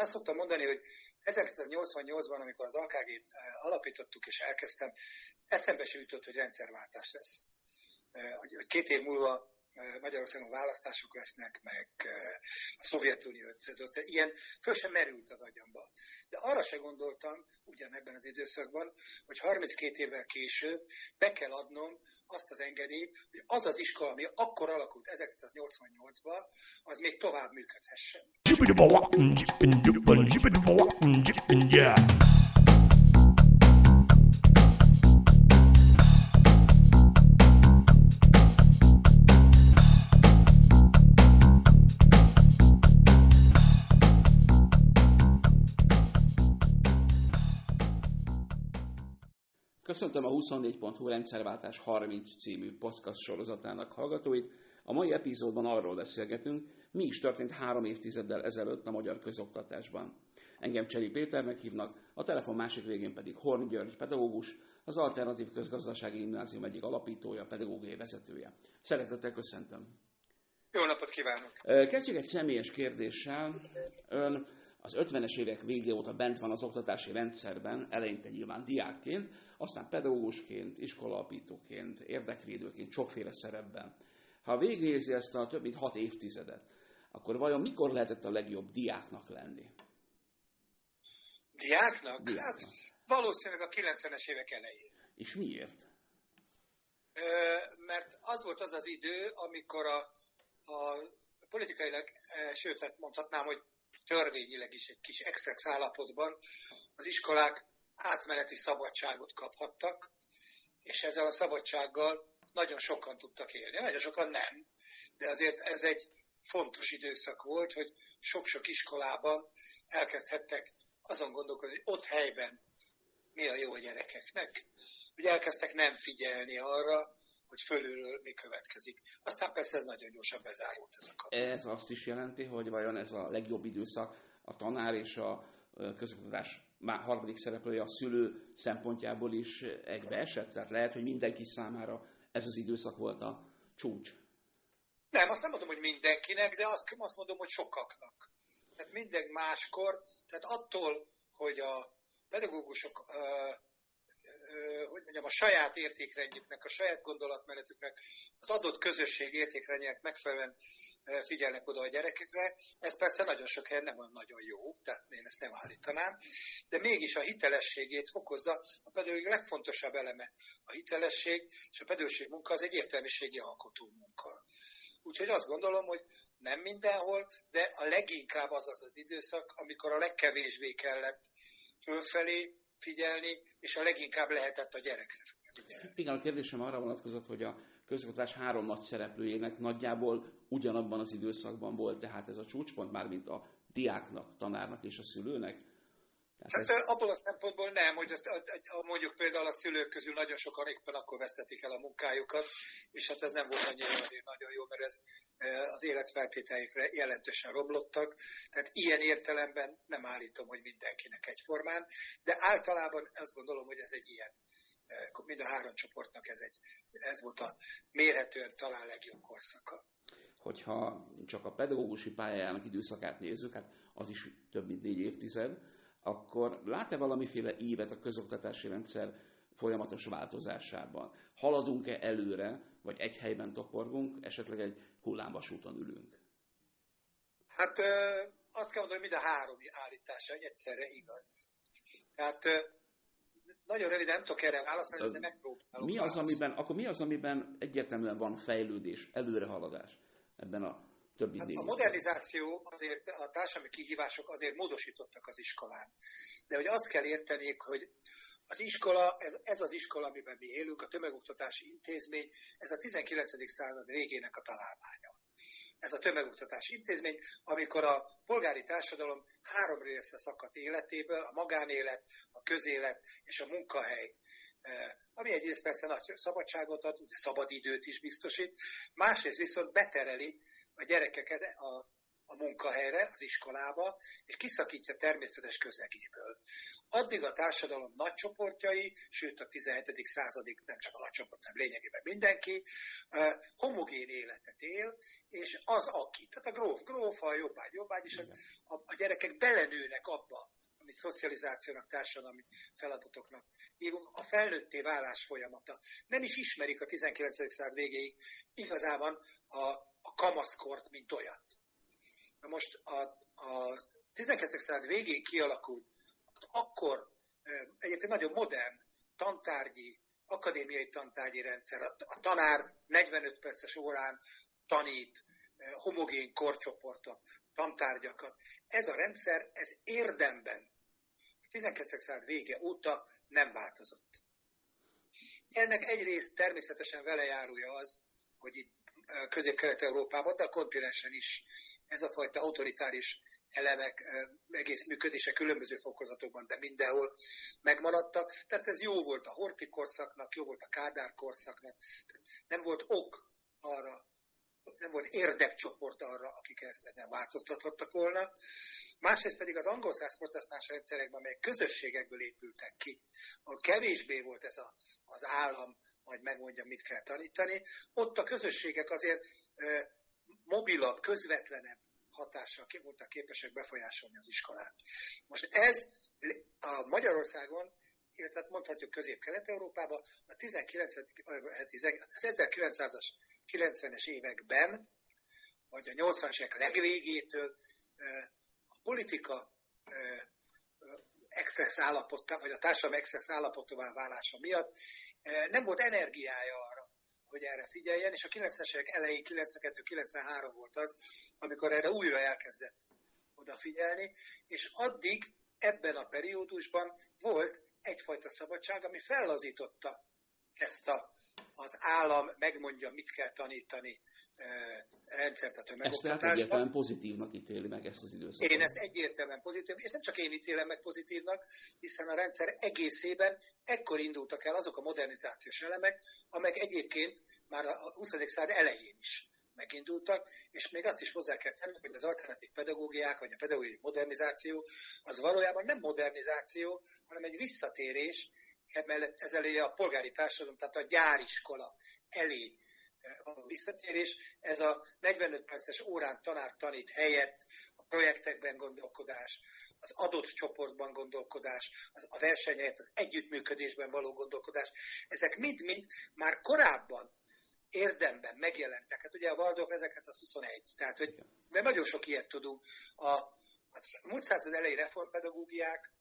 azt szoktam mondani, hogy 1988-ban, amikor az AKG-t alapítottuk és elkezdtem, eszembe se jutott, hogy rendszerváltás lesz. Hogy két év múlva Magyarországon választások lesznek, meg a Szovjetunió összedött. Ilyen föl sem merült az agyamba. De arra se gondoltam, ugyanebben az időszakban, hogy 32 évvel később be kell adnom azt az engedélyt, hogy az az iskola, ami akkor alakult 1988-ban, az még tovább működhessen. Köszöntöm a 24.hu rendszerváltás 30 című podcast sorozatának hallgatóit. A mai epizódban arról beszélgetünk, mi is történt három évtizeddel ezelőtt a magyar közoktatásban. Engem Cseri Péternek hívnak, a telefon másik végén pedig Horn György pedagógus, az Alternatív Közgazdasági Gimnázium egyik alapítója, pedagógiai vezetője. Szeretettel köszöntöm. Jó napot kívánok! Kezdjük egy személyes kérdéssel. Ön az 50-es évek vége óta bent van az oktatási rendszerben, eleinte nyilván diákként, aztán pedagógusként, iskolapítóként, érdekvédőként, sokféle szerepben. Ha végignézi ezt a több mint hat évtizedet, akkor vajon mikor lehetett a legjobb diáknak lenni? Diáknak? diáknak. Hát valószínűleg a 90-es évek elején. És miért? Ö, mert az volt az az idő, amikor a, a politikailag, sőt, hát mondhatnám, hogy törvényileg is egy kis exex állapotban az iskolák átmeneti szabadságot kaphattak, és ezzel a szabadsággal nagyon sokan tudtak élni. Nagyon sokan nem, de azért ez egy fontos időszak volt, hogy sok-sok iskolában elkezdhettek azon gondolkodni, hogy ott helyben mi a jó a gyerekeknek. Hogy elkezdtek nem figyelni arra, hogy fölülről mi következik. Aztán persze ez nagyon gyorsan bezárult ez a kap. Ez azt is jelenti, hogy vajon ez a legjobb időszak a tanár és a közoktatás harmadik szereplője a szülő szempontjából is egybeesett? Tehát lehet, hogy mindenki számára ez az időszak volt a csúcs. Nem, azt nem mondom, hogy mindenkinek, de azt, azt mondom, hogy sokaknak. Tehát minden máskor, tehát attól, hogy a pedagógusok hogy mondjam, a saját értékrendjüknek, a saját gondolatmenetüknek, az adott közösség értékrendjének megfelelően figyelnek oda a gyerekekre. Ez persze nagyon sok helyen nem olyan nagyon jó, tehát én ezt nem állítanám, de mégis a hitelességét fokozza a pedagógia legfontosabb eleme. A hitelesség és a pedagógiai munka az egy értelmiségi alkotó munka. Úgyhogy azt gondolom, hogy nem mindenhol, de a leginkább az az az időszak, amikor a legkevésbé kellett fölfelé figyelni, és a leginkább lehetett a gyerekre figyelni. Igen, a kérdésem arra vonatkozott, hogy a közoktatás három nagy szereplőjének nagyjából ugyanabban az időszakban volt, tehát ez a csúcspont már, mint a diáknak, tanárnak és a szülőnek. Tehát hát ez... abból a szempontból nem, hogy ezt, a, a, mondjuk például a szülők közül nagyon sokan éppen akkor vesztették el a munkájukat, és hát ez nem volt annyira azért nagyon jó, mert ez az életfeltételeikre jelentősen romlottak. Tehát ilyen értelemben nem állítom, hogy mindenkinek egyformán, de általában azt gondolom, hogy ez egy ilyen mind a három csoportnak ez, egy, ez volt a mérhetően talán legjobb korszaka. Hogyha csak a pedagógusi pályájának időszakát nézzük, hát az is több mint négy évtized, akkor lát-e valamiféle évet a közoktatási rendszer folyamatos változásában? Haladunk-e előre, vagy egy helyben toporgunk, esetleg egy hullámvasúton ülünk? Hát azt kell mondani, hogy mind a három állítása egyszerre igaz. Tehát nagyon röviden nem tudok erre válaszolni, de megpróbálom. Mi az, amiben, akkor mi az, amiben egyértelműen van fejlődés, előrehaladás ebben a több hát A modernizáció, azért a társadalmi kihívások azért módosítottak az iskolán. De hogy azt kell érteniük, hogy az iskola, ez, ez az iskola, amiben mi élünk, a tömegoktatási intézmény, ez a 19. század végének a találmánya. Ez a tömegoktatási intézmény, amikor a polgári társadalom három részre szakadt életéből, a magánélet, a közélet és a munkahely ami egyrészt persze nagy szabadságot ad, de szabadidőt is biztosít, másrészt viszont betereli a gyerekeket a, a munkahelyre, az iskolába, és kiszakítja természetes közegéből. Addig a társadalom nagy csoportjai, sőt a 17. századig nem csak a nagy csoport, hanem lényegében mindenki, homogén életet él, és az aki, tehát a gróf, gróf, a jobbágy, jobbágy, és a, a gyerekek belenőnek abba, amit szocializációnak, társadalmi feladatoknak hívunk, a felnőtté válás folyamata. Nem is ismerik a 19. század végéig igazában a, a kamaszkort, mint olyat. Na most a, a 19. század végéig kialakult, akkor egyébként nagyon modern tantárgyi, akadémiai tantárgyi rendszer. A tanár 45 perces órán tanít homogén korcsoportot, tantárgyakat. Ez a rendszer, ez érdemben 12. század vége óta nem változott. Ennek egyrészt természetesen velejárója az, hogy itt Közép-Kelet-Európában, de a kontinensen is ez a fajta autoritáris elemek egész működése különböző fokozatokban, de mindenhol megmaradtak. Tehát ez jó volt a Horti korszaknak, jó volt a Kádár korszaknak. Nem volt ok arra, nem volt érdekcsoport arra, akik ezt ezen változtathattak volna. Másrészt pedig az angol száz protestáns rendszerekben, amelyek közösségekből épültek ki, ahol kevésbé volt ez a, az állam, majd megmondja, mit kell tanítani, ott a közösségek azért ö, mobilabb, közvetlenebb hatással voltak képesek befolyásolni az iskolát. Most ez a Magyarországon, illetve mondhatjuk Közép-Kelet-Európában a 19. az 1900-as 90-es években, vagy a 80-as évek legvégétől a politika expressz állapotá, vagy a társadalom expressz állapotová válása miatt nem volt energiája arra, hogy erre figyeljen, és a 90-es évek elején, 92-93 volt az, amikor erre újra elkezdett odafigyelni, és addig ebben a periódusban volt egyfajta szabadság, ami fellazította ezt a az állam megmondja, mit kell tanítani rendszert a tömegoktatásban. Ezt egyértelműen pozitívnak ítéli meg ezt az időszakot. Én ezt egyértelműen pozitív, és nem csak én ítélem meg pozitívnak, hiszen a rendszer egészében ekkor indultak el azok a modernizációs elemek, amelyek egyébként már a 20. század elején is megindultak, és még azt is hozzá kell tenni, hogy az alternatív pedagógiák, vagy a pedagógiai modernizáció, az valójában nem modernizáció, hanem egy visszatérés emellett ez elé a polgári társadalom, tehát a gyáriskola elé eh, való visszatérés. Ez a 45 perces órán tanár tanít helyett a projektekben gondolkodás, az adott csoportban gondolkodás, a versenyet, az együttműködésben való gondolkodás, ezek mind-mind már korábban érdemben megjelentek. Hát ugye a Waldorf 1921, tehát hogy, de nagyon sok ilyet tudunk. A, a múlt század elejé reformpedagógiák,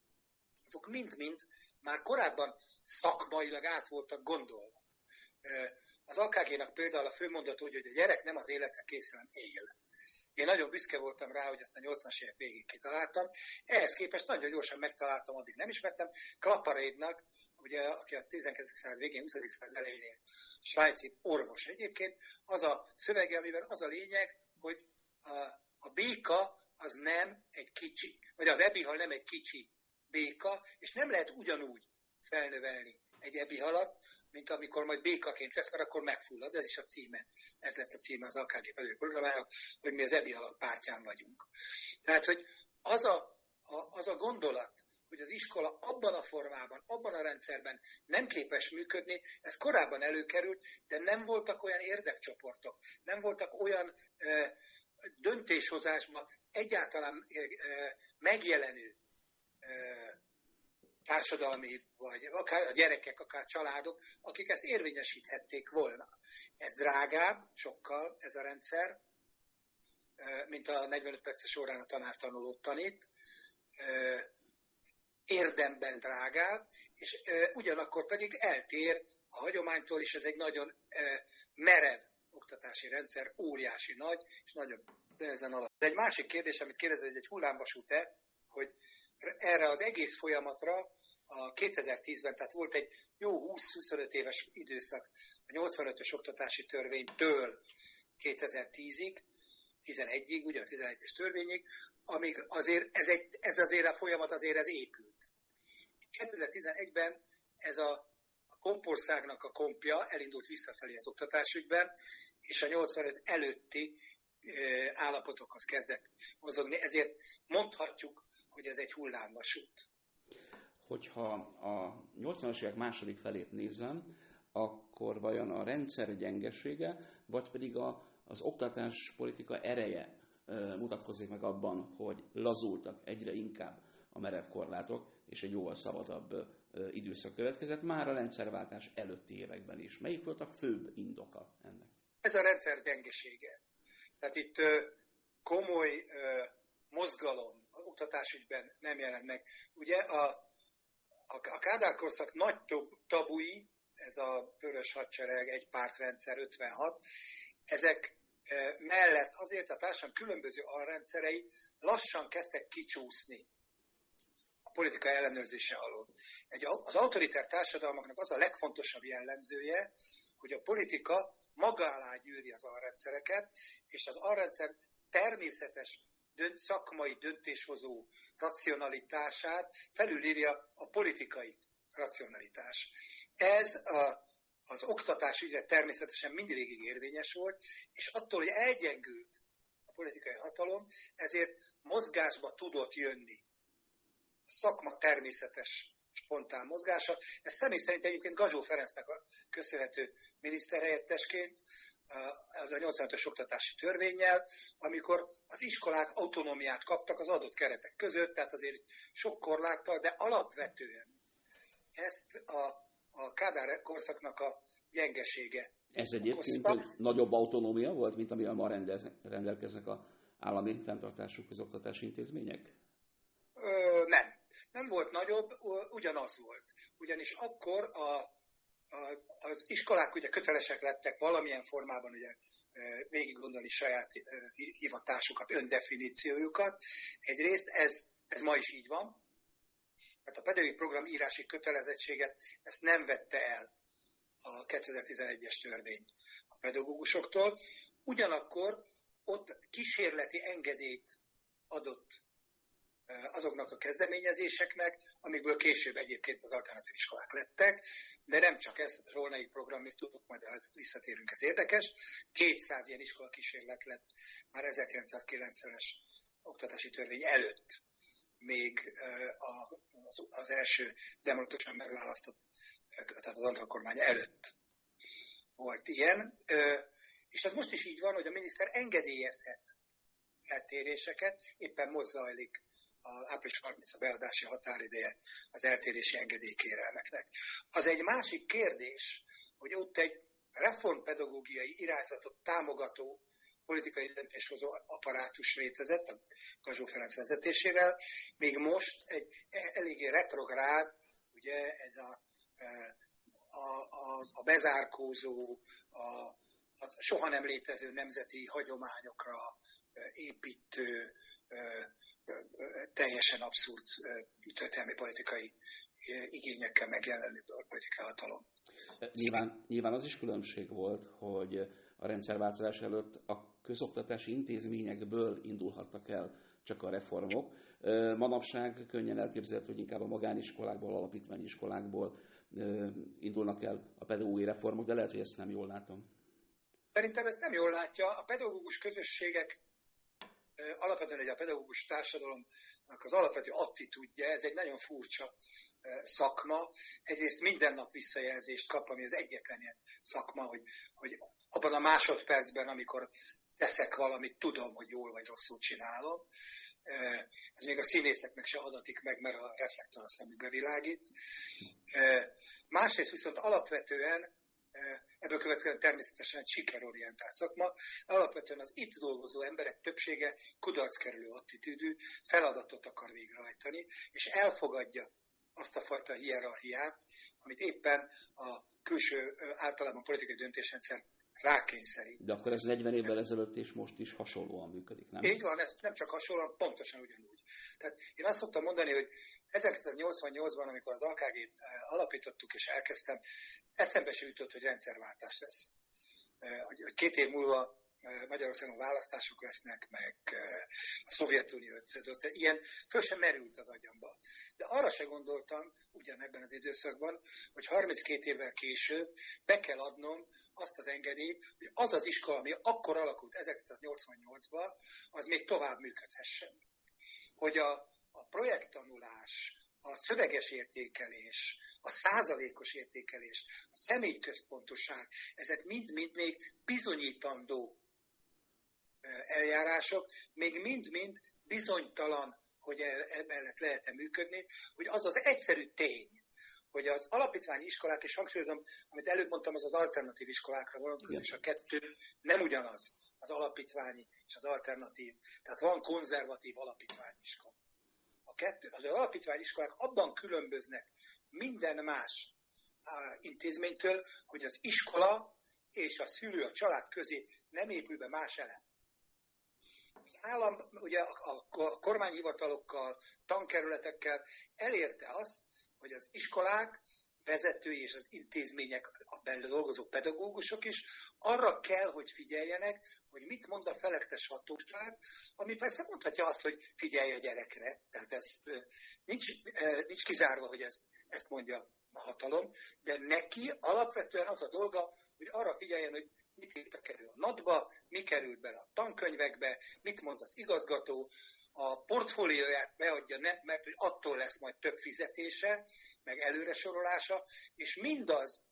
azok mind-mind már korábban szakmailag át voltak gondolva. Az AKG-nak például a főmondat úgy, hogy a gyerek nem az életre készen él. Én nagyon büszke voltam rá, hogy ezt a 80-as évek végig kitaláltam. Ehhez képest nagyon gyorsan megtaláltam, addig nem ismertem. Klaparédnak, ugye, aki a 19. század végén, 20. század elején svájci orvos egyébként, az a szövege, amiben az a lényeg, hogy a, a béka az nem egy kicsi, vagy az ebihal nem egy kicsi béka, és nem lehet ugyanúgy felnövelni egy ebi halat, mint amikor majd békaként lesz, mert akkor megfullad, ez is a címe. Ez lett a címe az AKG pedig programának, hogy mi az ebi halat pártján vagyunk. Tehát, hogy az a, a, az a gondolat, hogy az iskola abban a formában, abban a rendszerben nem képes működni, ez korábban előkerült, de nem voltak olyan érdekcsoportok, nem voltak olyan ö, döntéshozásban egyáltalán ö, megjelenő társadalmi, vagy akár a gyerekek, akár családok, akik ezt érvényesíthették volna. Ez drágább, sokkal ez a rendszer, mint a 45 perces órán a tanártanulót tanít, érdemben drágább, és ugyanakkor pedig eltér a hagyománytól, és ez egy nagyon merev oktatási rendszer, óriási nagy, és nagyon ezen alatt. De egy másik kérdés, amit kérdezett, hogy egy hullámvasút-e, hogy erre az egész folyamatra a 2010-ben, tehát volt egy jó 20-25 éves időszak a 85-ös oktatási törvénytől 2010-ig, 11-ig, ugye a 11-es törvényig, amíg azért ez, egy, ez azért a folyamat azért ez épült. 2011-ben ez a, kompországnak a kompja elindult visszafelé az oktatásügyben, és a 85 előtti állapotokhoz kezdek mozogni, ezért mondhatjuk, hogy ez egy hullámvasút. Hogyha a 80-as évek második felét nézem, akkor vajon a rendszer gyengesége, vagy pedig a, az oktatás politika ereje mutatkozik meg abban, hogy lazultak egyre inkább a merev korlátok, és egy jóval szabadabb időszak következett, már a rendszerváltás előtti években is. Melyik volt a főbb indoka ennek? Ez a rendszer gyengesége. Tehát itt komoly mozgalom oktatásügyben nem jelent meg. Ugye a, a, a Kádár korszak nagy tabui, ez a vörös hadsereg, egy pártrendszer 56, ezek mellett azért a társadalom különböző alrendszerei lassan kezdtek kicsúszni a politika ellenőrzése alól. Egy, az autoritár társadalmaknak az a legfontosabb jellemzője, hogy a politika maga alá gyűri az alrendszereket, és az alrendszer természetes dönt, szakmai döntéshozó racionalitását felülírja a politikai racionalitás. Ez a, az oktatás ügyre természetesen mindig érvényes volt, és attól, hogy elgyengült a politikai hatalom, ezért mozgásba tudott jönni. A szakma természetes spontán mozgása. Ez személy szerint egyébként Gazsó Ferencnek a köszönhető miniszterhelyettesként, a 85-ös oktatási törvényel, amikor az iskolák autonómiát kaptak az adott keretek között, tehát azért sok korláttal, de alapvetően ezt a, a Kádár korszaknak a gyengesége. Ez egyébként egy nagyobb autonómia volt, mint amivel ma rendelkeznek a állami fenntartású közoktatási intézmények? Ö, nem. Nem volt nagyobb, ugyanaz volt. Ugyanis akkor a, a, az iskolák ugye kötelesek lettek valamilyen formában ugye végig gondolni saját hivatásukat, öndefiníciójukat. Egyrészt ez, ez ma is így van, mert a pedagógiai program írási kötelezettséget ezt nem vette el a 2011-es törvény a pedagógusoktól. Ugyanakkor ott kísérleti engedélyt adott azoknak a kezdeményezéseknek, amikből később egyébként az alternatív iskolák lettek, de nem csak ez, a Zsolnai program, még tudok, majd ez visszatérünk, ez érdekes. 200 ilyen iskola kísérlet lett már 1990-es oktatási törvény előtt még az első demokratikusan megválasztott, tehát az Antal kormány előtt volt ilyen. És az most is így van, hogy a miniszter engedélyezhet eltéréseket, éppen most zajlik a április 30 a beadási határideje az eltérési engedélykérelmeknek. Az egy másik kérdés, hogy ott egy reformpedagógiai irányzatot támogató politikai döntéshozó apparátus létezett a Kazsó Ferenc vezetésével, még most egy eléggé retrográd, ugye ez a, a, a, a bezárkózó, a, a soha nem létező nemzeti hagyományokra építő, teljesen abszurd történelmi politikai igényekkel megjelenő politikai hatalom. Nyilván, nyilván az is különbség volt, hogy a rendszerváltozás előtt a közoktatási intézményekből indulhattak el csak a reformok. Manapság könnyen elképzelhető, hogy inkább a magániskolákból, alapítványi iskolákból indulnak el a pedagógiai reformok, de lehet, hogy ezt nem jól látom. Szerintem ezt nem jól látja. A pedagógus közösségek alapvetően egy a pedagógus társadalomnak az alapvető attitúdja, ez egy nagyon furcsa szakma. Egyrészt minden nap visszajelzést kap, ami az egyetlen ilyen szakma, hogy, hogy abban a másodpercben, amikor teszek valamit, tudom, hogy jól vagy rosszul csinálom. Ez még a színészeknek se adatik meg, mert a reflektor a szemükbe világít. Másrészt viszont alapvetően ebből következően természetesen egy sikerorientált szakma. Alapvetően az itt dolgozó emberek többsége kudarckerülő attitűdű feladatot akar végrehajtani, és elfogadja azt a fajta hierarchiát, amit éppen a külső általában politikai döntésrendszer rákényszerít. De akkor ez 40 évvel ezelőtt és most is hasonlóan működik, nem? Így van, ez nem csak hasonlóan, pontosan ugyanúgy. Tehát én azt szoktam mondani, hogy 1988-ban, amikor az AKG-t eh, alapítottuk és elkezdtem, eszembe se jutott, hogy rendszerváltás lesz. Eh, hogy két év múlva Magyarországon választások lesznek, meg a Szovjetunió összedött. Ilyen föl sem merült az agyamba. De arra se gondoltam, ugyanebben az időszakban, hogy 32 évvel később be kell adnom azt az engedélyt, hogy az az iskola, ami akkor alakult 1988-ban, az még tovább működhessen. Hogy a, a projekttanulás, a szöveges értékelés, a százalékos értékelés, a személyközpontoság, ezek mind-mind még bizonyítandó eljárások, még mind-mind bizonytalan, hogy e, emellett lehet-e működni, hogy az az egyszerű tény, hogy az alapítványi iskolák, és hangsúlyozom, amit előbb mondtam, az az alternatív iskolákra vonatkozik, és a kettő nem ugyanaz, az alapítványi és az alternatív. Tehát van konzervatív alapítványi iskola. A kettő, az alapítványi iskolák abban különböznek minden más intézménytől, hogy az iskola és a szülő, a család közé nem épül be más elem. Az állam ugye a, a kormányhivatalokkal, tankerületekkel elérte azt, hogy az iskolák vezetői és az intézmények, a belül dolgozó pedagógusok is arra kell, hogy figyeljenek, hogy mit mond a felektes hatóság, ami persze mondhatja azt, hogy figyelj a gyerekre, tehát ez nincs, nincs kizárva, hogy ez, ezt mondja a hatalom, de neki alapvetően az a dolga, hogy arra figyeljen, hogy mit kerül a natba, mi került bele a tankönyvekbe, mit mond az igazgató, a portfólióját beadja, nem, mert hogy attól lesz majd több fizetése, meg előre sorolása, és mindaz,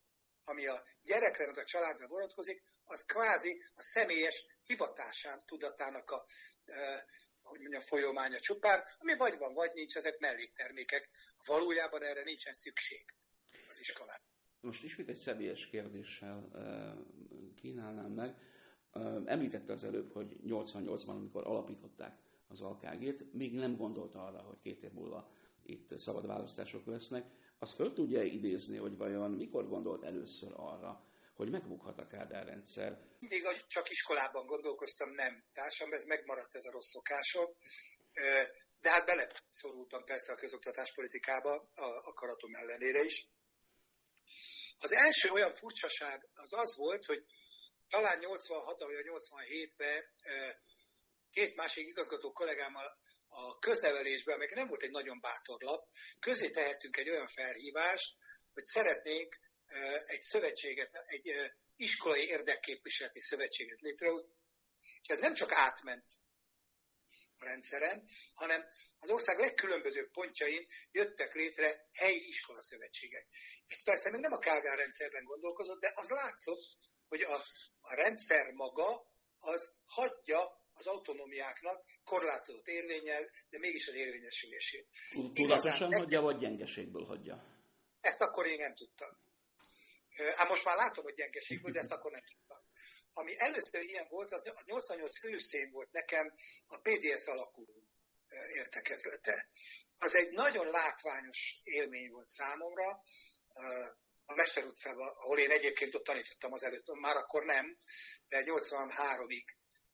ami a gyerekre, meg a családra vonatkozik, az kvázi a személyes hivatásán tudatának a, e, hogy mondjam, folyománya csupán, ami vagy van, vagy nincs, ezek melléktermékek. Valójában erre nincsen szükség az iskolán. Most ismét egy személyes kérdéssel kínálnám meg. Említette az előbb, hogy 88-ban, amikor alapították az alkágét, még nem gondolta arra, hogy két év múlva itt szabad választások lesznek. Azt föl tudja idézni, hogy vajon mikor gondolt először arra, hogy megbukhat a Kádár rendszer? Mindig csak iskolában gondolkoztam, nem társam, ez megmaradt ez a rossz szokásom. De hát beleszorultam persze a közoktatáspolitikába, a akaratom ellenére is. Az első olyan furcsaság az az volt, hogy talán 86 vagy 87-ben két másik igazgató kollégámmal a köznevelésben, amelyek nem volt egy nagyon bátor lap, közé tehettünk egy olyan felhívást, hogy szeretnénk egy szövetséget, egy iskolai érdekképviseleti szövetséget létrehozni, és ez nem csak átment rendszeren, hanem az ország legkülönbözőbb pontjain jöttek létre helyi iskolaszövetségek. Ez persze még nem a Kálgár rendszerben gondolkozott, de az látszott, hogy a, a rendszer maga az hagyja az autonómiáknak korlátozott érvényel, de mégis az érvényesülését. Tudatosan hagyja, vagy gyengeségből hagyja? Ezt akkor én nem tudtam. Hát most már látom, hogy gyengeségből, de ezt akkor nem tudtam. Ami először ilyen volt, az 88 őszén volt nekem a PDS alakuló értekezlete. Az egy nagyon látványos élmény volt számomra, a Mester utcában, ahol én egyébként ott tanítottam az előtt, már akkor nem, de 83-ig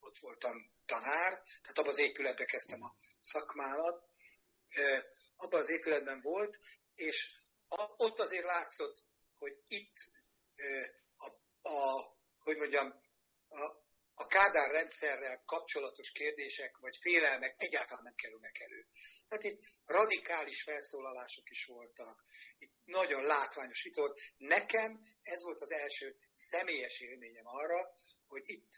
ott voltam tanár, tehát abban az épületben kezdtem a szakmámat, abban az épületben volt, és ott azért látszott, hogy itt a, a hogy mondjam, a, a Kádár rendszerrel kapcsolatos kérdések vagy félelmek egyáltalán nem kerülnek elő. Tehát itt radikális felszólalások is voltak, itt nagyon látványos vita volt. Nekem ez volt az első személyes élményem arra, hogy itt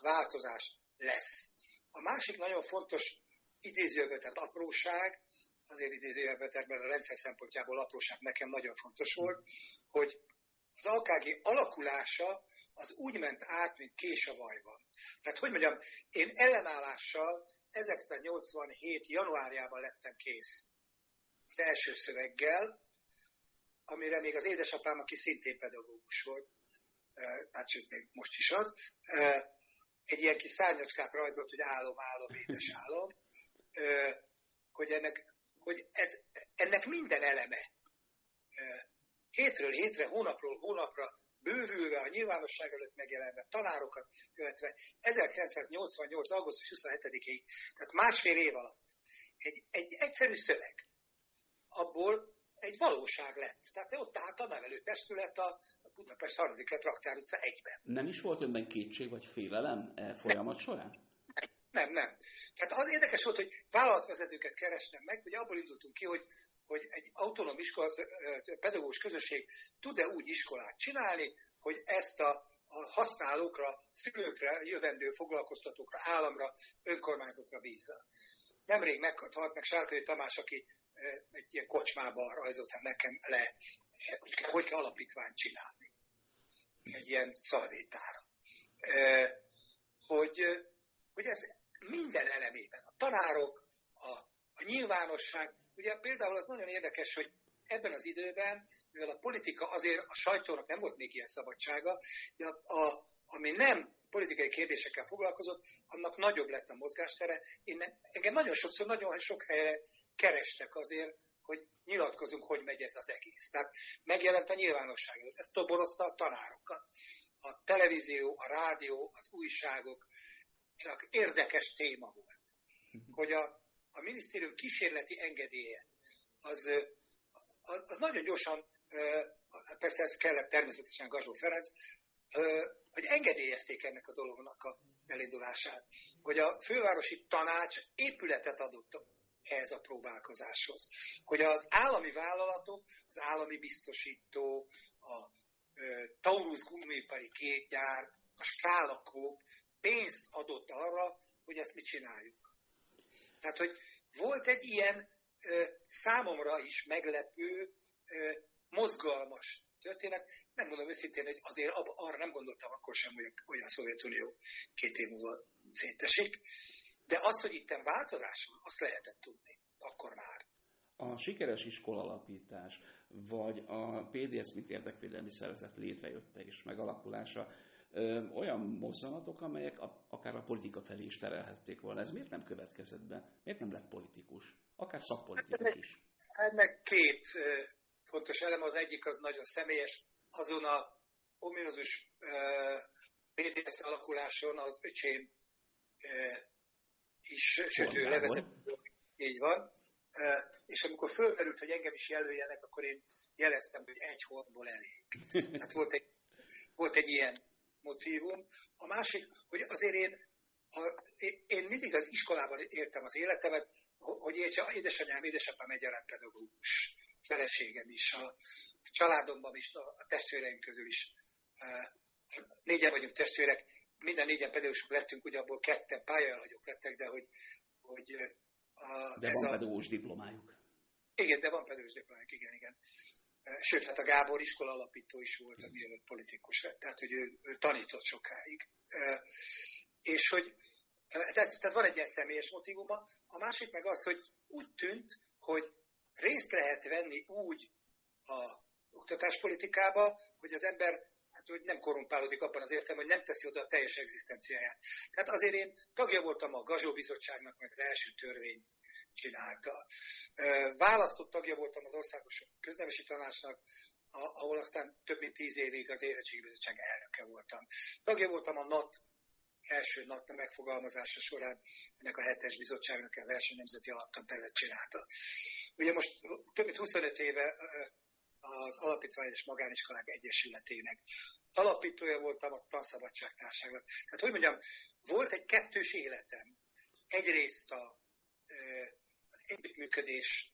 változás lesz. A másik nagyon fontos idézőjelbe tett apróság, azért idézőjelbe tett, mert a rendszer szempontjából apróság nekem nagyon fontos volt, hogy AKG alakulása az úgy ment át, mint kés a vajban. Tehát, hogy mondjam, én ellenállással 1987. januárjában lettem kész az első szöveggel, amire még az édesapám, aki szintén pedagógus volt, hát sőt, még most is az, egy ilyen kis szárnyacskát rajzolt, hogy álom, álom, édes álom, hogy, ennek, hogy ez, ennek minden eleme hétről hétre, hónapról hónapra bővülve, a nyilvánosság előtt megjelenve, tanárokat követve, 1988. augusztus 27-ig, tehát másfél év alatt egy, egy egyszerű szöveg, abból egy valóság lett. Tehát ott állt a nevelő testület, a Budapest 3. Raktár utca egyben. Nem is volt önben kétség vagy félelem e folyamat során? Nem, nem. Tehát az érdekes volt, hogy vállalatvezetőket kerestem meg, hogy abból indultunk ki, hogy, hogy egy autonóm iskola, pedagógus közösség tud-e úgy iskolát csinálni, hogy ezt a, a használókra, szülőkre, jövendő foglalkoztatókra, államra, önkormányzatra bízza. Nemrég meghalt meg Sárkai Tamás, aki egy ilyen kocsmába rajzoltam nekem le, hogy kell, hogy kell alapítványt csinálni. Egy ilyen szalvétára. Hogy, hogy ez minden elemében, a tanárok, a, a nyilvánosság, ugye például az nagyon érdekes, hogy ebben az időben, mivel a politika azért a sajtónak nem volt még ilyen szabadsága, de a, a, ami nem politikai kérdésekkel foglalkozott, annak nagyobb lett a mozgástere. Én ne, engem nagyon sokszor, nagyon sok helyre kerestek azért, hogy nyilatkozunk, hogy megy ez az egész. Tehát megjelent a nyilvánosság előtt. Ez toborozta a tanárokat. A televízió, a rádió, az újságok, csak érdekes téma volt. Hogy a, a minisztérium kísérleti engedélye az, az, nagyon gyorsan, persze ez kellett természetesen Gazsó Ferenc, hogy engedélyezték ennek a dolognak a elindulását, hogy a fővárosi tanács épületet adott ehhez a próbálkozáshoz. Hogy az állami vállalatok, az állami biztosító, a Taurus gumipari kétgyár, a skálakók pénzt adott arra, hogy ezt mit csináljuk. Tehát, hogy volt egy ilyen számomra is meglepő, mozgalmas történet. Megmondom őszintén, hogy azért arra nem gondoltam akkor sem, hogy, hogy a Szovjetunió két év múlva szétesik. De az, hogy itt változás van, azt lehetett tudni. Akkor már. A sikeres iskolalapítás, vagy a PDS, mint érdekvédelmi szervezet létrejötte és megalakulása, ö, olyan mozzanatok, amelyek a, akár a politika felé is terelhették volna. Ez miért nem következett be? Miért nem lett politikus? Akár szakpolitikus is. Ennek két fontos elem, az egyik az nagyon személyes, azon a ominózus BDS alakuláson az öcsém is, sőt, ő levezető, így van, és amikor fölmerült, hogy engem is jelöljenek, akkor én jeleztem, hogy egy hornból elég. Hát volt egy, volt egy ilyen motívum. A másik, hogy azért én, a, én mindig az iskolában éltem az életemet, hogy édesanyám, édesapám egyaránt pedagógus feleségem is, a családomban is, a testvéreim közül is. Négyen vagyunk testvérek, minden négyen pedagógusok lettünk, ugye abból ketten pályaelhagyók lettek, de hogy, hogy a, de van a, pedagógus diplomájuk. Igen, de van pedagógus diplomájuk, igen, igen. Sőt, hát a Gábor iskola alapító is volt, mm. mielőtt politikus lett, tehát hogy ő, ő tanított sokáig. És hogy ez, tehát van egy ilyen személyes motivuma. A másik meg az, hogy úgy tűnt, hogy részt lehet venni úgy a oktatáspolitikába, hogy az ember hát, hogy nem korrumpálódik abban az értem, hogy nem teszi oda a teljes egzisztenciáját. Tehát azért én tagja voltam a Gazsó Bizottságnak, meg az első törvényt csinálta. Választott tagja voltam az Országos Köznemesi Tanácsnak, ahol aztán több mint tíz évig az Érettségi Bizottság elnöke voltam. Tagja voltam a NAT első nap megfogalmazása során ennek a hetes bizottságnak az első nemzeti alaptantervet csinálta. Ugye most több mint 25 éve az Alapítvány és Magániskolák Egyesületének. Alapítója voltam a Tanszabadságtárságnak. Tehát, hogy mondjam, volt egy kettős életem. Egyrészt a, az együttműködés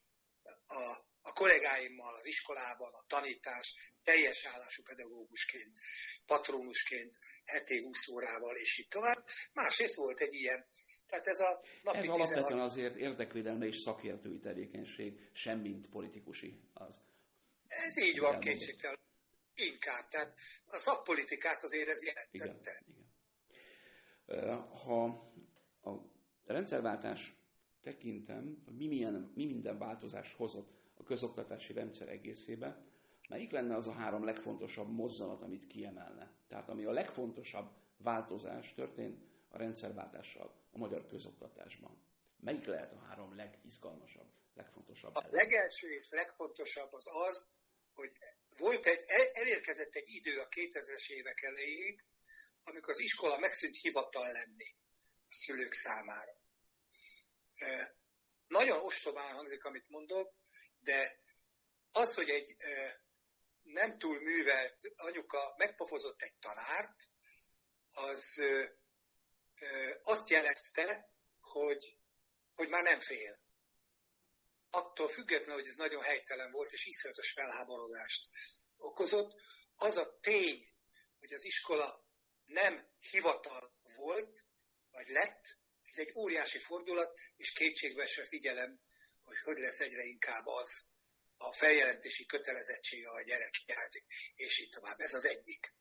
a a kollégáimmal az iskolában, a tanítás, teljes állású pedagógusként, patronusként, heti 20 órával, és így tovább. Másrészt volt egy ilyen. Tehát ez a napi Ez alapvetően 16... azért érdekvédelme és szakértői tevékenység, semmint politikusi az. Ez így van, kétségtelen. Inkább. Tehát a szakpolitikát azért ez jelentette. Igen, igen. Ha a rendszerváltás tekintem, mi, milyen, mi minden változás hozott a közoktatási rendszer egészébe, melyik lenne az a három legfontosabb mozzanat, amit kiemelne? Tehát ami a legfontosabb változás történt a rendszerváltással a magyar közoktatásban. Melyik lehet a három legizgalmasabb, legfontosabb? A legelső és legfontosabb az az, hogy volt egy, elérkezett egy idő a 2000-es évek elejéig, amikor az iskola megszűnt hivatal lenni a szülők számára. Nagyon ostobán hangzik, amit mondok, de az, hogy egy nem túl művelt anyuka megpofozott egy tanárt, az azt jelezte, hogy, hogy már nem fél. Attól függetlenül, hogy ez nagyon helytelen volt, és iszonyatos felháborodást okozott, az a tény, hogy az iskola nem hivatal volt, vagy lett, ez egy óriási fordulat, és kétségbe se figyelem, hogy hogy lesz egyre inkább az a feljelentési kötelezettsége a gyerek hiányzik, és így tovább. Ez az egyik.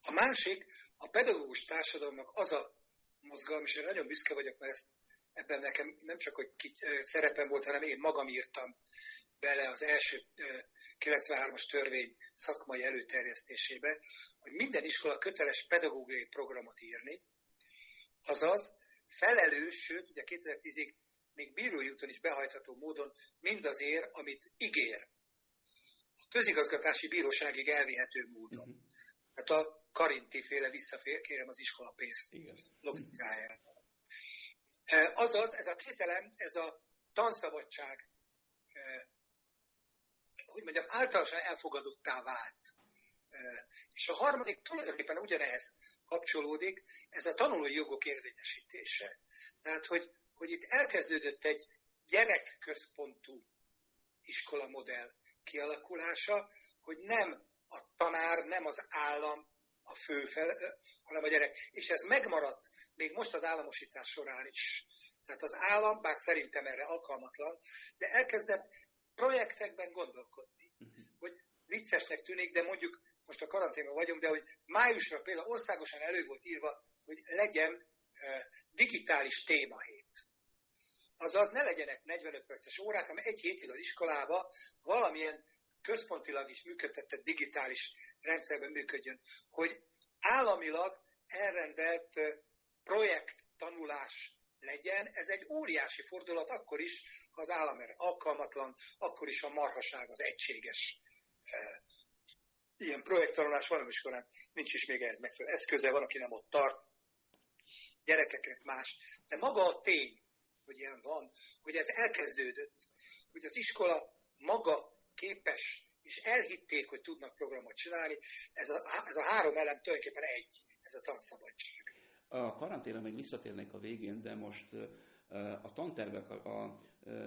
A másik, a pedagógus társadalomnak az a mozgalom, és én nagyon büszke vagyok, mert ezt ebben nekem nem csak, hogy ki, szerepem volt, hanem én magam írtam bele az első 93-as törvény szakmai előterjesztésébe, hogy minden iskola köteles pedagógiai programot írni, azaz felelős, sőt, ugye 2010-ig még bírói úton is behajtható módon mindazért, amit ígér. A közigazgatási bíróságig elvihető módon. Uh-huh. Hát a Karinti féle visszafér, kérem az iskola pénzt logikáját. Azaz, ez a kételem, ez a tanszabadság, hogy mondjam, általánosan elfogadottá vált. És a harmadik tulajdonképpen ugyanehhez kapcsolódik, ez a tanulói jogok érvényesítése. Tehát, hogy, hogy itt elkezdődött egy gyerekközpontú iskolamodell kialakulása, hogy nem a tanár, nem az állam a fő fel, hanem a gyerek. És ez megmaradt még most az államosítás során is. Tehát az állam, bár szerintem erre alkalmatlan, de elkezdett projektekben gondolkodni. Uh-huh. Hogy viccesnek tűnik, de mondjuk most a karanténban vagyunk, de hogy májusra például országosan elő volt írva, hogy legyen digitális témahét. Azaz ne legyenek 45 perces órák, hanem egy hétig az iskolába valamilyen központilag is működtetett digitális rendszerben működjön, hogy államilag elrendelt projekt tanulás legyen, ez egy óriási fordulat akkor is, ha az állam erre alkalmatlan, akkor is a marhaság az egységes ilyen projekttanulás van, iskolán nincs is még ehhez megfelelő eszköze, van, aki nem ott tart, gyerekeknek más. De maga a tény, hogy ilyen van, hogy ez elkezdődött, hogy az iskola maga képes, és elhitték, hogy tudnak programot csinálni, ez a, ez a három elem tulajdonképpen egy, ez a tanszabadság. A karanténra még visszatérnék a végén, de most a tantervek, a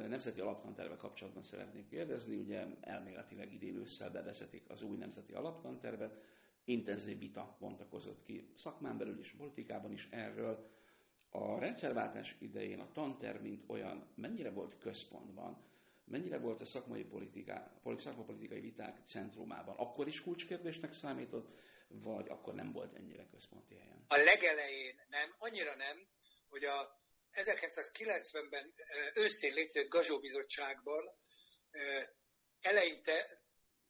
nemzeti alaptantervek kapcsolatban szeretnék kérdezni. Ugye elméletileg idén ősszel bevezetik az új nemzeti alaptantervet. Intenzív vita bontakozott ki szakmán belül is, politikában is erről. A rendszerváltás idején a tanterv, mint olyan, mennyire volt központban? Mennyire volt a szakmai politika, szakmapolitikai viták centrumában? Akkor is kulcskérdésnek számított, vagy akkor nem volt ennyire központi helyen? A legelején nem, annyira nem, hogy a 1990-ben őszén létrejött Gazsó Bizottságban eleinte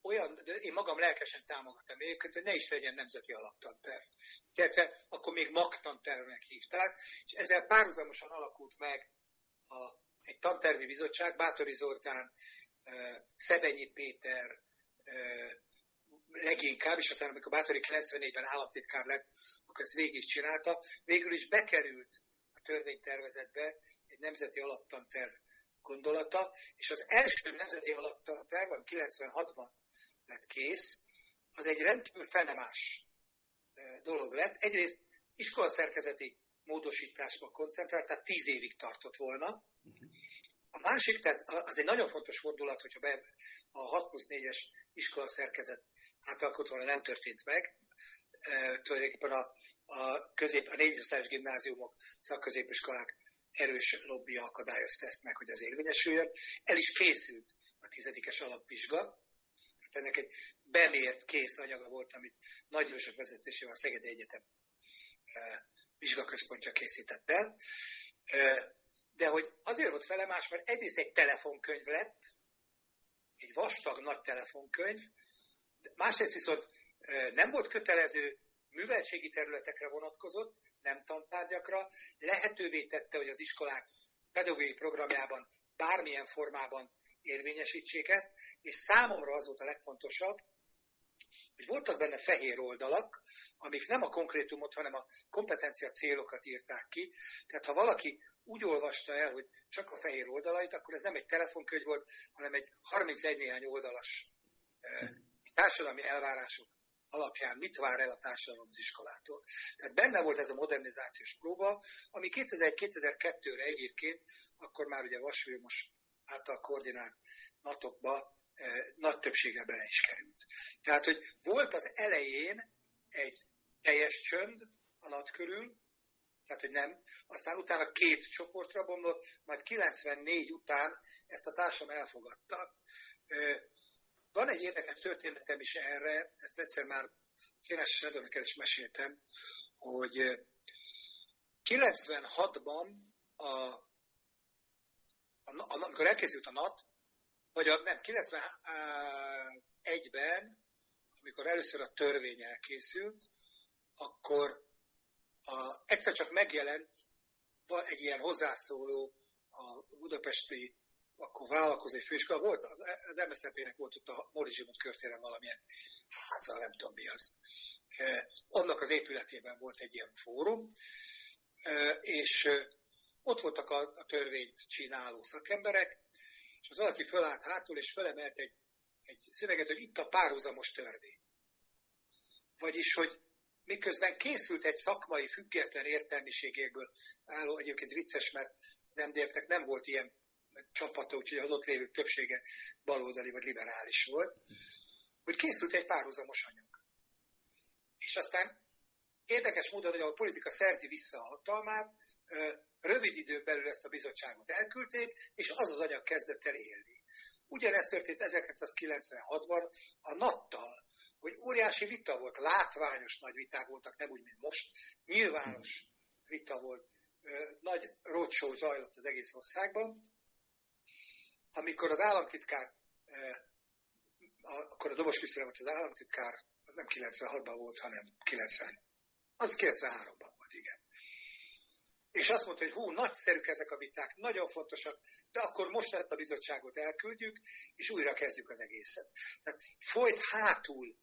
olyan, de én magam lelkesen támogattam egyébként, hogy ne is legyen nemzeti alaptanterv. Tehát akkor még magtantervnek hívták, és ezzel párhuzamosan alakult meg a, egy tantervi bizottság, Bátori Zoltán, Szebenyi Péter, leginkább, és aztán amikor Bátori 94-ben államtitkár lett, akkor ezt végig is csinálta, végül is bekerült a törvénytervezetbe egy nemzeti alaptanterv gondolata, és az első nemzeti alaptanterv, ami 96-ban lett kész, az egy rendkívül felemás dolog lett. Egyrészt iskolaszerkezeti módosításba koncentrált, tehát tíz évig tartott volna. A másik, tehát az egy nagyon fontos fordulat, hogyha be a 6 plusz 4-es iskola szerkezet átalkotva nem történt meg. E, tulajdonképpen a, a, közép, a négyosztályos gimnáziumok, szakközépiskolák erős lobby akadályozta ezt meg, hogy az érvényesüljön. El is készült a tizedikes alapvizsga. Tehát ennek egy bemért kész anyaga volt, amit Nagy Lősök vezetésével a Szegedi Egyetem e, vizsgaközpontja készített el. De hogy azért volt felemás, mert egyrészt egy telefonkönyv lett, egy vastag nagy telefonkönyv, másrészt viszont nem volt kötelező, műveltségi területekre vonatkozott, nem tantárgyakra, lehetővé tette, hogy az iskolák pedagógiai programjában bármilyen formában érvényesítsék ezt, és számomra az volt a legfontosabb, hogy voltak benne fehér oldalak, amik nem a konkrétumot, hanem a kompetencia célokat írták ki. Tehát ha valaki úgy olvasta el, hogy csak a fehér oldalait, akkor ez nem egy telefonkönyv volt, hanem egy 31 néhány oldalas társadalmi elvárások alapján mit vár el a társadalom az iskolától. Tehát benne volt ez a modernizációs próba, ami 2001-2002-re egyébként, akkor már ugye Vas Vilmos által koordinált natokba eh, nagy többséggel bele is került. Tehát, hogy volt az elején egy teljes csönd a nat körül, tehát, hogy nem. Aztán utána két csoportra bomlott, majd 94 után ezt a társam elfogadta. Van egy érdekes történetem is erre, ezt egyszer már Széles Sedőnökkel is meséltem, hogy 96-ban, a, a, a, amikor elkészült a NAT, vagy a, nem, 91-ben, amikor először a törvény elkészült, akkor a, egyszer csak megjelent egy ilyen hozzászóló a budapesti akkor vállalkozói főiskola volt, az, az MSZP-nek volt ott a Morizsimot körtéren valamilyen háza, nem tudom mi az. Annak az épületében volt egy ilyen fórum, és ott voltak a törvényt csináló szakemberek, és az valaki fölállt hátul, és felemelt egy, egy szöveget, hogy itt a párhuzamos törvény. Vagyis, hogy miközben készült egy szakmai, független értelmiségéből álló, egyébként vicces, mert az MDF-nek nem volt ilyen csapata, úgyhogy az ott lévő többsége baloldali vagy liberális volt, hogy készült egy párhuzamos anyag. És aztán érdekes módon, hogy a politika szerzi vissza a hatalmát, rövid időn belül ezt a bizottságot elküldték, és az az anyag kezdett el élni. Ugyanezt történt 1996-ban a Nattal, hogy óriási vita volt, látványos nagy viták voltak, nem úgy, mint most, nyilvános vita volt, nagy roadshow zajlott az egész országban, amikor az államtitkár, akkor a Dobos Krisztina volt az államtitkár, az nem 96-ban volt, hanem 90. Az 93-ban volt, igen. És azt mondta, hogy hú, nagyszerűk ezek a viták, nagyon fontosak, de akkor most ezt a bizottságot elküldjük, és újra kezdjük az egészet. Tehát folyt hátul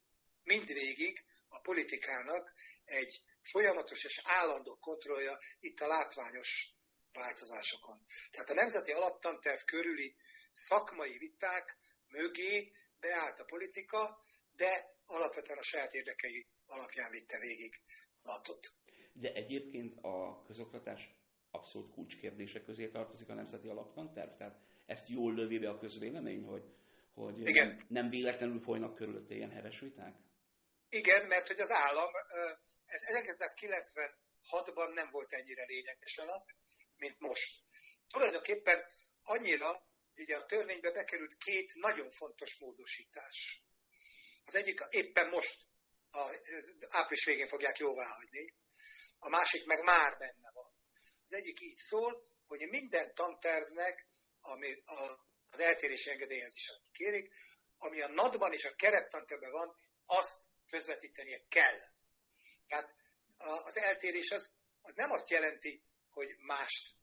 mindvégig a politikának egy folyamatos és állandó kontrollja itt a látványos változásokon. Tehát a Nemzeti Alaptanterv körüli szakmai viták mögé beállt a politika, de alapvetően a saját érdekei alapján vitte végig a De egyébként a közoktatás abszolút kulcskérdése közé tartozik a Nemzeti Alaptanterv? Tehát ezt jól lövi be a közvélemény, hogy, hogy Igen. nem véletlenül folynak körülötte ilyen heves viták? Igen, mert hogy az állam, ez 1996-ban nem volt ennyire lényeges alap, mint most. Tulajdonképpen annyira, ugye a törvénybe bekerült két nagyon fontos módosítás. Az egyik éppen most, a, április végén fogják jóvá hagyni, a másik meg már benne van. Az egyik így szól, hogy minden tantervnek, ami a, az eltérési engedélyezés kérik, ami a NAD-ban és a kerettantervben van, azt közvetítenie kell. Tehát az eltérés az, az nem azt jelenti, hogy mást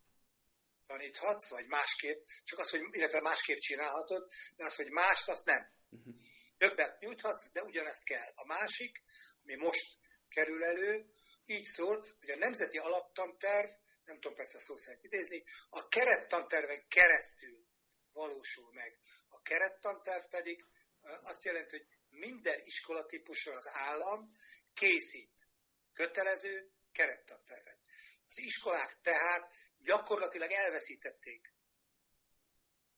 taníthatsz, vagy másképp, csak az, hogy, illetve másképp csinálhatod, de az, hogy mást, azt nem. Uh-huh. Többet nyújthatsz, de ugyanezt kell. A másik, ami most kerül elő, így szól, hogy a Nemzeti Alaptanterv, nem tudom persze szó szerint idézni, a kerettanterven keresztül valósul meg. A kerettanterv pedig azt jelenti, hogy minden iskolatípusra az állam készít kötelező kerettantervet. Az iskolák tehát gyakorlatilag elveszítették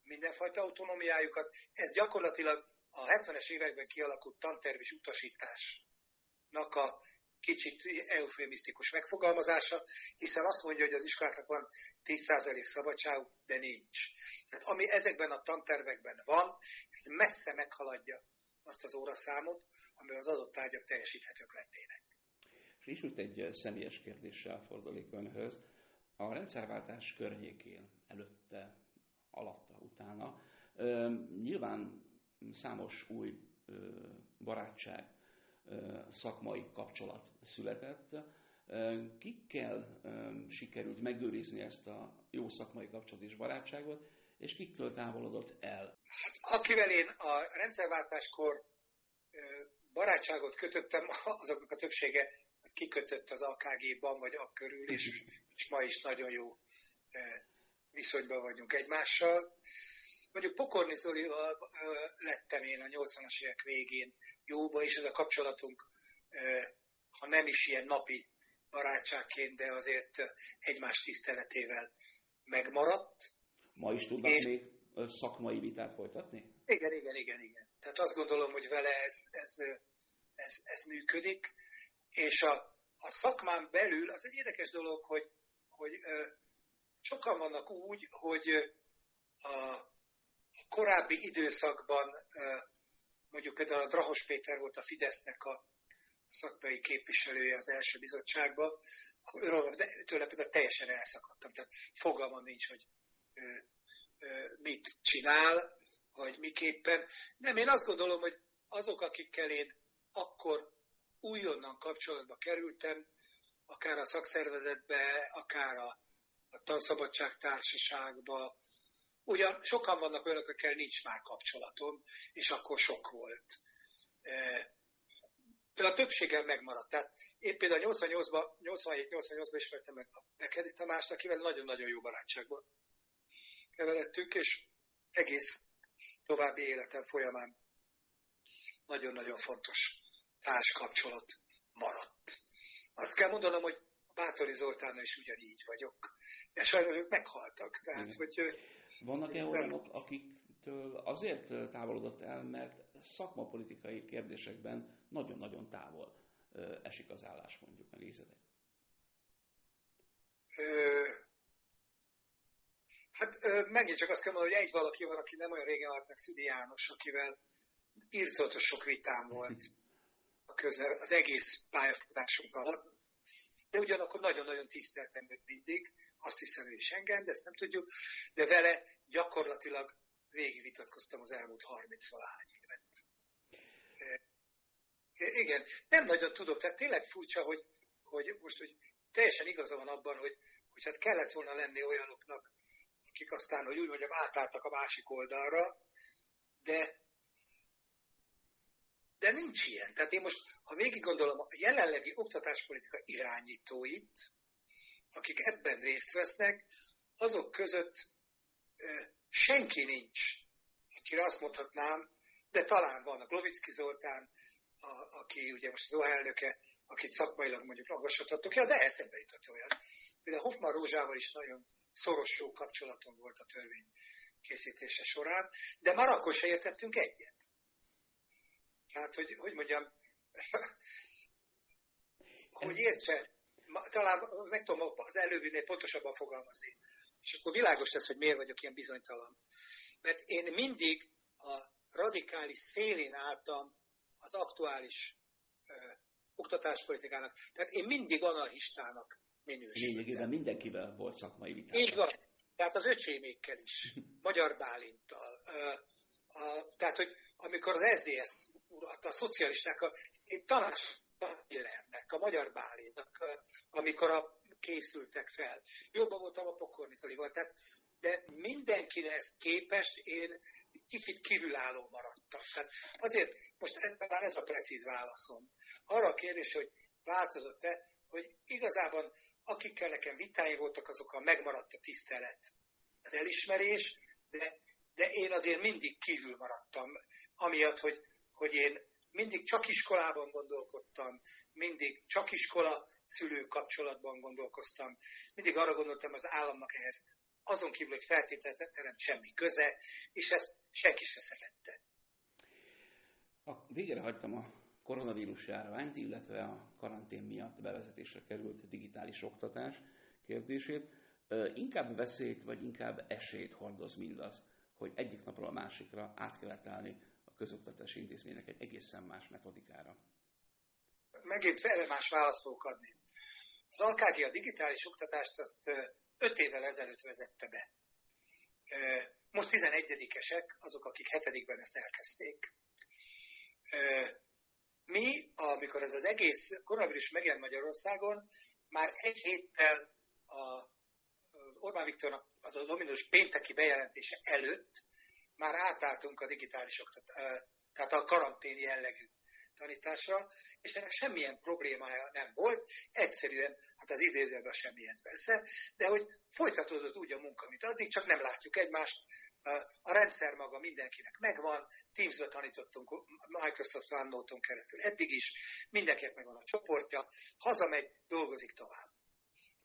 mindenfajta autonómiájukat. Ez gyakorlatilag a 70-es években kialakult tanterv és utasításnak a kicsit eufémisztikus megfogalmazása, hiszen azt mondja, hogy az iskoláknak van 10% szabadságuk, de nincs. Tehát ami ezekben a tantervekben van, ez messze meghaladja azt az óraszámot, amivel az adott tárgyak teljesíthetők lennének. És ismét egy személyes kérdéssel fordulik önhöz. A rendszerváltás környékén, előtte, alatta, utána, nyilván számos új barátság, szakmai kapcsolat született. Kikkel sikerült megőrizni ezt a jó szakmai kapcsolat és barátságot, és kiktől távolodott el? Akivel én a rendszerváltáskor barátságot kötöttem, azoknak a többsége az kikötött az AKG-ban, vagy a körül, és, és ma is nagyon jó viszonyban vagyunk egymással. Mondjuk Pokorni Zolival lettem én a 80-as évek végén jóba, és ez a kapcsolatunk, ha nem is ilyen napi barátságként, de azért egymás tiszteletével megmaradt. Ma is tudnak és... még szakmai vitát folytatni? Igen, igen, igen, igen. Tehát azt gondolom, hogy vele ez, ez, ez, ez működik, és a, a szakmán belül az egy érdekes dolog, hogy, hogy sokan vannak úgy, hogy a korábbi időszakban mondjuk például a Drahos Péter volt a Fidesznek a szakmai képviselője az első bizottságban, akkor őről, tőle például teljesen elszakadtam. Tehát fogalmam nincs, hogy mit csinál, vagy miképpen. Nem, én azt gondolom, hogy azok, akikkel én akkor újonnan kapcsolatba kerültem, akár a szakszervezetbe, akár a, a Tanszabadság Társaságba, ugyan sokan vannak olyanok, akikkel nincs már kapcsolatom, és akkor sok volt. De a többségem megmaradt. Tehát én például 88-ban, 87-88-ban ismertem meg a Bekedi Tamást, akivel nagyon-nagyon jó barátságban keveredtünk, és egész további életem folyamán nagyon-nagyon fontos társkapcsolat maradt. Azt kell mondanom, hogy Bátori Zoltánnal is ugyanígy vagyok. De sajnos ők meghaltak. Tehát, hogy, Vannak-e olyanok, akiktől azért távolodott el, mert szakmapolitikai kérdésekben nagyon-nagyon távol esik az állás, mondjuk, meg ízedek? Hát megint csak azt kell mondani, hogy egy valaki van, aki nem olyan régen halt meg, Szüdi János, akivel írtótos sok vitám volt a közel, az egész pályafutásunk alatt. De ugyanakkor nagyon-nagyon tiszteltem őt mindig, azt hiszem ő is engem, de ezt nem tudjuk, de vele gyakorlatilag végigvitatkoztam az elmúlt 30 valahány évet. Igen, nem nagyon tudok, tehát tényleg furcsa, hogy, hogy most hogy teljesen igaza van abban, hogy, hogy hát kellett volna lenni olyanoknak, akik aztán, hogy úgy mondjam, átálltak a másik oldalra, de de nincs ilyen. Tehát én most, ha végig gondolom a jelenlegi oktatáspolitika irányítóit, akik ebben részt vesznek, azok között senki nincs, akire azt mondhatnám, de talán van a Glovicki Zoltán, a, aki ugye most az elnöke, akit szakmailag mondjuk magasodhatok, ja, de eszembe jutott olyan. Például Hoffman Rózsával is nagyon szoros jó kapcsolatom volt a törvény készítése során, de már akkor se értettünk egyet. Tehát, hogy, hogy mondjam, hogy értse, talán meg tudom az előbbinél pontosabban fogalmazni. És akkor világos lesz, hogy miért vagyok ilyen bizonytalan. Mert én mindig a radikális szélén álltam az aktuális ö, oktatáspolitikának. Tehát én mindig anarchistának minősítem. Lényegében mindenkivel volt szakmai vitám. Így van. Tehát az öcsémékkel is, Magyar Bálintal. Ö, a, tehát, hogy amikor az SDS a szocialisták, a, én tanács a Magyar Bálinnak, amikor a, készültek fel. Jobban voltam a Pokorni Zolival, tehát de mindenkinek képest én kicsit kívülálló maradtam. Tehát azért most talán ez a precíz válaszom. Arra a kérdés, hogy változott-e, hogy igazában akikkel nekem vitáim voltak, azokkal megmaradt a tisztelet, az elismerés, de, de én azért mindig kívül maradtam, amiatt, hogy, hogy én mindig csak iskolában gondolkodtam, mindig csak iskola szülő kapcsolatban gondolkoztam, mindig arra gondoltam, az államnak ehhez azon kívül, hogy feltételenem semmi köze, és ezt senki se szerette. A végére hagytam a koronavírus járványt, illetve a karantén miatt bevezetésre került digitális oktatás kérdését. Inkább veszélyt, vagy inkább esélyt hordoz mindaz, hogy egyik napról a másikra át kellett állni közoktatási intézménynek egy egészen más metodikára. Megint erre más választ fogok adni. Az AKG a digitális oktatást azt öt évvel ezelőtt vezette be. Most 11-esek azok, akik hetedikben ezt elkezdték. Mi, amikor ez az egész koronavírus megjelent Magyarországon, már egy héttel a Orbán Viktornak az a dominós pénteki bejelentése előtt már átálltunk a digitális oktatás, tehát a karantén jellegű tanításra, és ennek semmilyen problémája nem volt, egyszerűen, hát az idézőben semmilyen persze, de hogy folytatódott úgy a munka, mint addig, csak nem látjuk egymást, A rendszer maga mindenkinek megvan, Teams-ből tanítottunk Microsoft OneNote-on keresztül eddig is, mindenkinek megvan a csoportja, hazamegy, dolgozik tovább.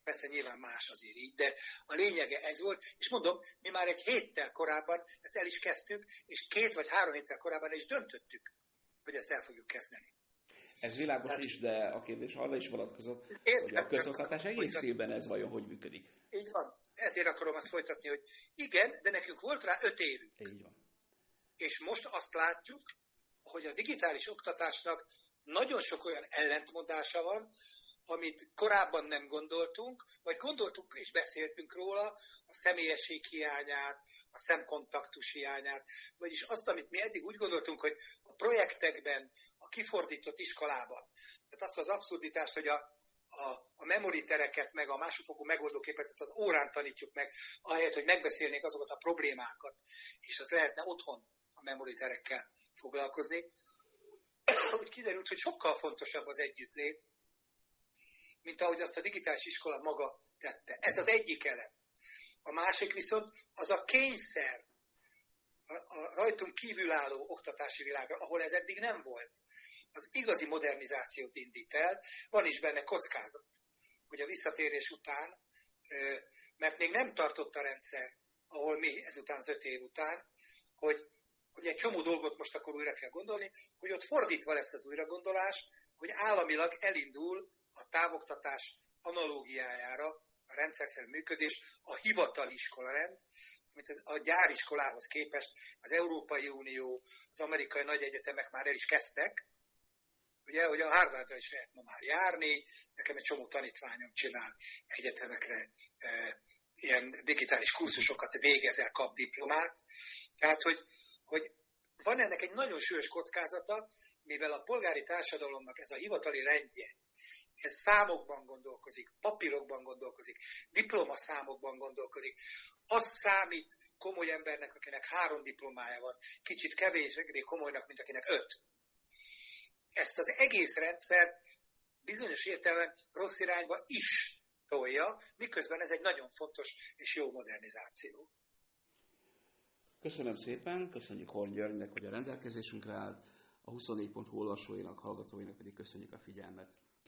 Persze nyilván más azért így, de a lényege ez volt, és mondom, mi már egy héttel korábban ezt el is kezdtük, és két vagy három héttel korábban is döntöttük, hogy ezt el fogjuk kezdeni. Ez világos hát, is, de a kérdés arra is vonatkozott, hogy a közoktatás egészében ez vajon hogy működik. Így van. Ezért akarom azt folytatni, hogy igen, de nekünk volt rá öt évünk. Így van. És most azt látjuk, hogy a digitális oktatásnak nagyon sok olyan ellentmondása van, amit korábban nem gondoltunk, vagy gondoltunk és beszéltünk róla, a személyesség hiányát, a szemkontaktus hiányát, vagyis azt, amit mi eddig úgy gondoltunk, hogy a projektekben, a kifordított iskolában, tehát azt az abszurditást, hogy a, a, a memoritereket, meg a másodfokú megoldóképet az órán tanítjuk meg, ahelyett, hogy megbeszélnék azokat a problémákat, és azt lehetne otthon a memoriterekkel foglalkozni. Úgy kiderült, hogy sokkal fontosabb az együttlét, mint ahogy azt a digitális iskola maga tette. Ez az egyik elem. A másik viszont az a kényszer a, a rajtunk kívülálló oktatási világra, ahol ez eddig nem volt. Az igazi modernizációt indít el, van is benne kockázat, hogy a visszatérés után, mert még nem tartott a rendszer, ahol mi ezután az öt év után, hogy hogy egy csomó dolgot most akkor újra kell gondolni, hogy ott fordítva lesz az újragondolás, hogy államilag elindul a távoktatás analógiájára a rendszerszerű működés, a hivatali iskolarend, amit a gyáriskolához képest az Európai Unió, az amerikai nagy egyetemek már el is kezdtek, ugye, hogy a Harvardra is lehet ma már járni, nekem egy csomó tanítványom csinál egyetemekre e, ilyen digitális kurzusokat végezel, kap diplomát. Tehát, hogy, hogy van ennek egy nagyon súlyos kockázata, mivel a polgári társadalomnak ez a hivatali rendje, ez számokban gondolkozik, papírokban gondolkozik, diplomaszámokban gondolkodik. Az számít komoly embernek, akinek három diplomája van, kicsit kevésbé komolynak, mint akinek öt. Ezt az egész rendszer bizonyos értelemben rossz irányba is tolja, miközben ez egy nagyon fontos és jó modernizáció. Köszönöm szépen, köszönjük Horn Györgynek, hogy a rendelkezésünkre állt, a 24.hu olvasóinak, hallgatóinak pedig köszönjük a figyelmet.